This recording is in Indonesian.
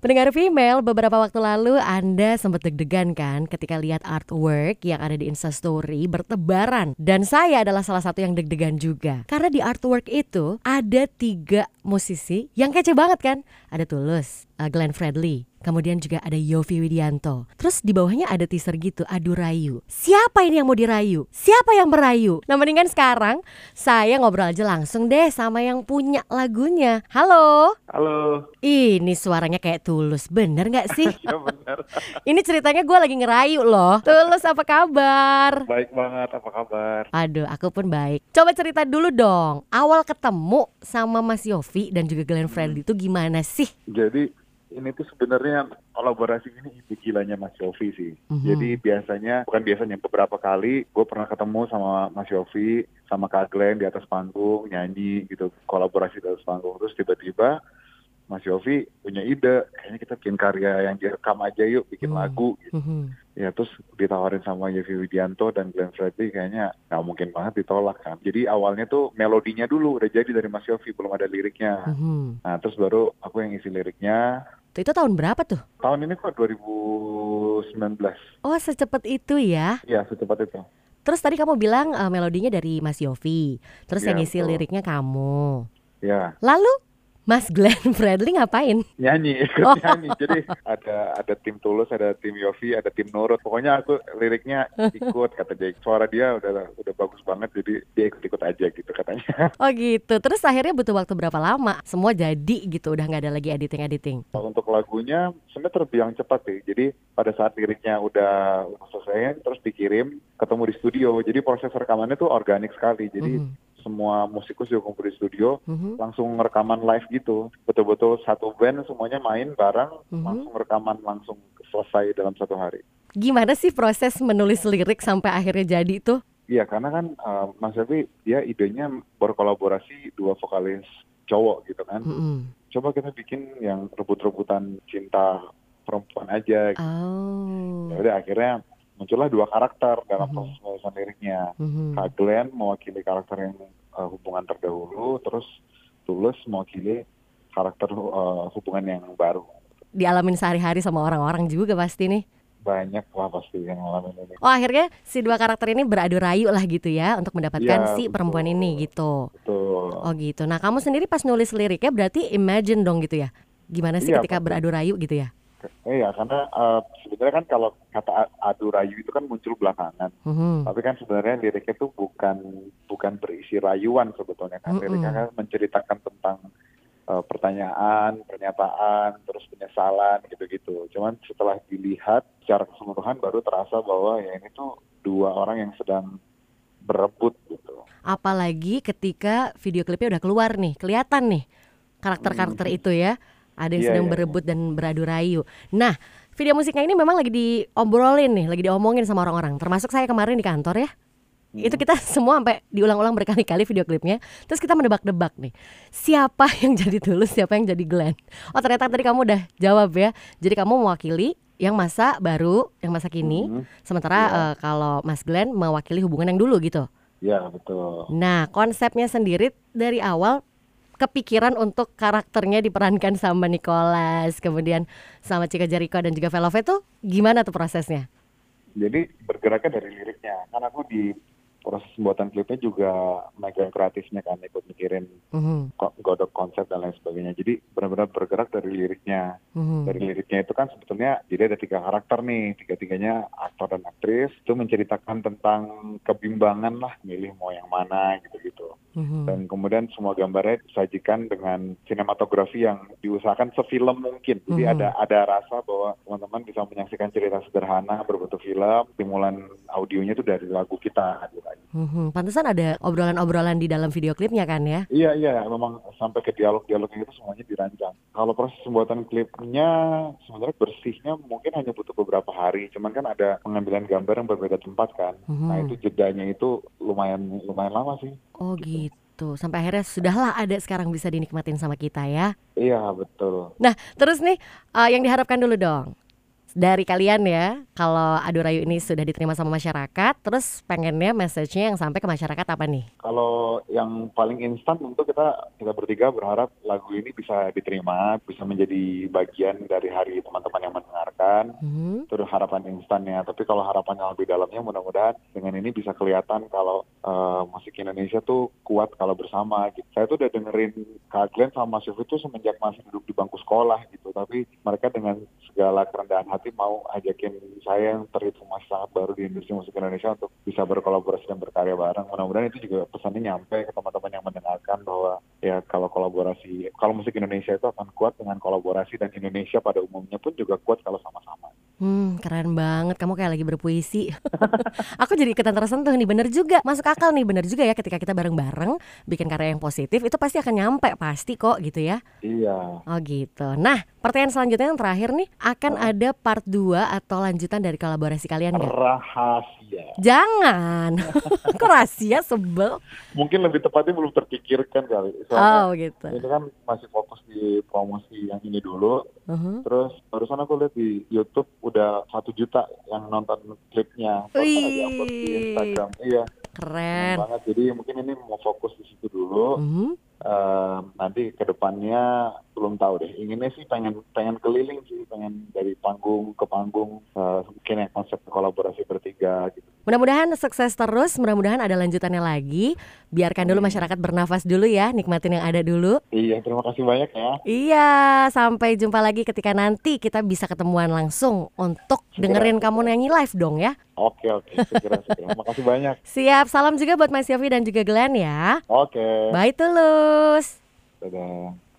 Pendengar female, beberapa waktu lalu Anda sempat deg-degan kan ketika lihat artwork yang ada di Instastory bertebaran. Dan saya adalah salah satu yang deg-degan juga. Karena di artwork itu ada tiga musisi yang kece banget kan. Ada Tulus, uh, Glenn Fredly, Kemudian juga ada Yofi Widianto. Terus di bawahnya ada teaser gitu, adu rayu. Siapa ini yang mau dirayu? Siapa yang merayu? Nah mendingan sekarang saya ngobrol aja langsung deh sama yang punya lagunya. Halo. Halo. Ini suaranya kayak tulus, bener gak sih? ya bener. ini ceritanya gue lagi ngerayu loh. Tulus apa kabar? Baik banget, apa kabar? Aduh, aku pun baik. Coba cerita dulu dong. Awal ketemu sama Mas Yofi dan juga Glenn Fredly itu gimana sih? Jadi ini tuh sebenarnya kolaborasi ini ide gilanya Mas Yofi sih. Mhm. Jadi biasanya, bukan biasanya, beberapa kali gue pernah ketemu sama Mas Yofi, sama Kak Glenn di atas panggung, nyanyi gitu, kolaborasi di atas panggung. Terus tiba-tiba Mas Yofi punya ide, kayaknya kita bikin karya yang direkam aja yuk, bikin Hmm. lagu gitu. Mhm. Ya terus ditawarin sama Yofi Widianto dan Glenn Fredly kayaknya nggak mungkin banget ditolak kan. Jadi awalnya tuh melodinya dulu udah jadi dari Mas Yofi, belum ada liriknya. Mhm. Nah terus baru aku yang isi liriknya. Tuh, Itu tahun berapa tuh? Tahun ini kok 2019. Oh secepat itu ya. Ya secepat itu. Terus tadi kamu bilang eh, melodinya dari Mas Yofi. Terus Iya, yang ngisi betul. liriknya kamu. Ya Lalu Mas Glenn Fredly ngapain? nyanyi ikut Oh. nyanyi. Jadi ada ada tim Tulus, ada tim Yofi, ada tim Nurut. Pokoknya aku liriknya ikut kata dia. Suara dia udah udah bagus banget jadi dia ikut-ikut aja gitu katanya. Oh gitu. Terus akhirnya butuh waktu berapa lama? Semua jadi gitu. Udah nggak ada lagi editing-editing. Untuk lagunya sebenarnya terbilang cepat sih. Jadi pada saat liriknya udah selesai terus dikirim ketemu di studio. Jadi proses rekamannya tuh organik sekali. Jadi Mhm. Semua musikus juga kumpul di studio Mhm. langsung rekaman live gitu. Betul-betul satu band semuanya main bareng Mhm. langsung rekaman langsung selesai dalam satu hari. Gimana sih proses menulis lirik sampai akhirnya jadi tuh? Iya karena kan eh, Mas Yofi dia idenya berkolaborasi dua vokalis cowok gitu kan. Mhm. Coba kita bikin yang rebut-rebutan cinta perempuan aja Oh. ya udah akhirnya muncullah dua karakter dalam Mhm. proses penulisan liriknya Mhm. Kak Glenn mewakili karakter yang uh, hubungan terdahulu terus Tulus mewakili karakter uh, hubungan yang baru Dialamin sehari-hari sama orang-orang juga pasti nih. banyak lah pasti yang ngalamin ini Oh akhirnya si dua karakter ini beradu rayu lah gitu ya untuk mendapatkan Iya, si perempuan betul. ini gitu. betul Oh gitu. Nah kamu sendiri pas nulis liriknya berarti imagine dong gitu ya? Gimana sih Iya, ketika betul. beradu rayu gitu ya? Iya karena uh, sebenarnya kan kalau kata adu rayu itu kan muncul belakangan Mhm. tapi kan sebenarnya liriknya itu bukan bukan berisi rayuan sebetulnya kan Mm-mm. liriknya kan menceritakan tentang uh, pertanyaan, pernyataan, terus penyesalan gitu-gitu. Cuman setelah dilihat secara keseluruhan baru terasa bahwa ya ini tuh dua orang yang sedang berebut gitu. Apalagi ketika video klipnya udah keluar nih, kelihatan nih karakter-karakter itu ya. Ada yang Iya, sedang iya, berebut dan beradu rayu. Nah, video musiknya ini memang lagi diobrolin nih, lagi diomongin sama orang-orang. Termasuk saya kemarin di kantor ya. Itu kita semua sampai diulang-ulang berkali-kali video klipnya. Terus kita menebak-nebak nih, siapa yang jadi Tulus, siapa yang jadi Glenn. Oh ternyata tadi kamu udah jawab ya. Jadi kamu mewakili yang masa baru, yang masa kini. Mhm. Sementara Iya. eh, kalau Mas Glenn mewakili hubungan yang dulu gitu. Ya betul. Nah, konsepnya sendiri dari awal kepikiran untuk karakternya diperankan sama Nicholas, kemudian sama Cika Jericho dan juga Velvet tuh gimana tuh prosesnya? Jadi bergeraknya dari liriknya. Kan aku di proses pembuatan klipnya juga megang kreatifnya kan ikut mikirin Mhm, ko- godok konsep dan lain sebagainya. Jadi benar-benar bergerak dari liriknya. mhm. dari liriknya itu kan sebetulnya jadi ada tiga karakter nih tiga-tiganya aktor dan aktris itu menceritakan tentang kebimbangan lah milih mau yang mana gitu-gitu Mhm. dan kemudian semua gambarnya disajikan dengan sinematografi yang diusahakan sefilm mungkin jadi Mhm. ada ada rasa bahwa teman-teman bisa menyaksikan cerita sederhana berbentuk film stimulan audionya itu dari lagu kita gitu. Mhm. Pantesan ada obrolan-obrolan di dalam video klipnya kan ya? Iya iya memang sampai ke dialog-dialognya itu semuanya dirancang. Kalau proses pembuatan klipnya sebenarnya bersihnya mungkin hanya butuh beberapa hari. Cuman kan ada pengambilan gambar yang berbeda tempat kan. Mhm. Nah itu jedanya itu lumayan lumayan lama sih. Oh gitu. Sampai akhirnya sudahlah ada sekarang bisa dinikmatin sama kita ya. Iya betul. Nah, terus nih eh, yang diharapkan dulu dong. Dari kalian ya kalau Adu Rayu ini sudah diterima sama masyarakat terus pengennya message-nya yang sampai ke masyarakat apa nih? Kalau yang paling instan tentu kita kita bertiga berharap lagu ini bisa diterima, bisa menjadi bagian dari hari teman-teman yang mendengarkan. Hmm. Itu harapan instannya. Tapi kalau harapan yang lebih dalamnya mudah-mudahan dengan ini bisa kelihatan kalau uh, musik Indonesia tuh kuat kalau bersama. Gitu. Saya tuh udah dengerin Kak Glenn sama Mas tuh semenjak masih duduk di bangku sekolah gitu. Tapi mereka dengan segala kerendahan hati mau ajakin saya yang terhitung masih sangat baru di industri musik Indonesia untuk bisa berkolaborasi dan berkarya bareng. Mudah-mudahan itu juga pesannya nyampe ke teman-teman yang mendengarkan bahwa ya kalau kolaborasi, kalau musik Indonesia itu akan kuat dengan kolaborasi dan Indonesia pada umumnya pun juga kuat kalau sama-sama. Hmm, keren banget. Kamu kayak lagi berpuisi. Aku jadi ikutan tersentuh nih. Bener juga. Masuk akal nih. Bener juga ya ketika kita bareng-bareng bikin karya yang positif itu pasti akan nyampe pasti kok gitu ya. Iya. Oh gitu. Nah, pertanyaan selanjutnya yang terakhir nih, akan oh. ada part 2 atau lanjutan dari kolaborasi kalian gak? Rahasia. Jangan. Kok rahasia sebel? Mungkin lebih tepatnya belum terpikirkan kali. Soalnya oh gitu. Ini kan masih fokus di promosi yang ini dulu. Uh-huh. Terus barusan aku lihat di YouTube udah satu juta yang nonton klipnya. Wih. di Instagram. Iya. Keren. banget. Jadi mungkin ini mau fokus di situ dulu. Uh-huh. Uh, nanti ke depannya belum tahu deh. Inginnya sih pengen pengen keliling sih, pengen dari panggung ke panggung. Uh, mungkin ya konsep kolaborasi bertiga. Mudah-mudahan sukses terus, mudah-mudahan ada lanjutannya lagi. Biarkan dulu masyarakat bernafas dulu ya, nikmatin yang ada dulu. Iya, terima kasih banyak ya. Iya, sampai jumpa lagi ketika nanti kita bisa ketemuan langsung untuk segera, dengerin kamu nyanyi live dong ya. Oke, oke, segera, segera. Makasih banyak. Siap, salam juga buat Mas Yofi dan juga Glenn ya. Oke. Bye Tulus. Dadah.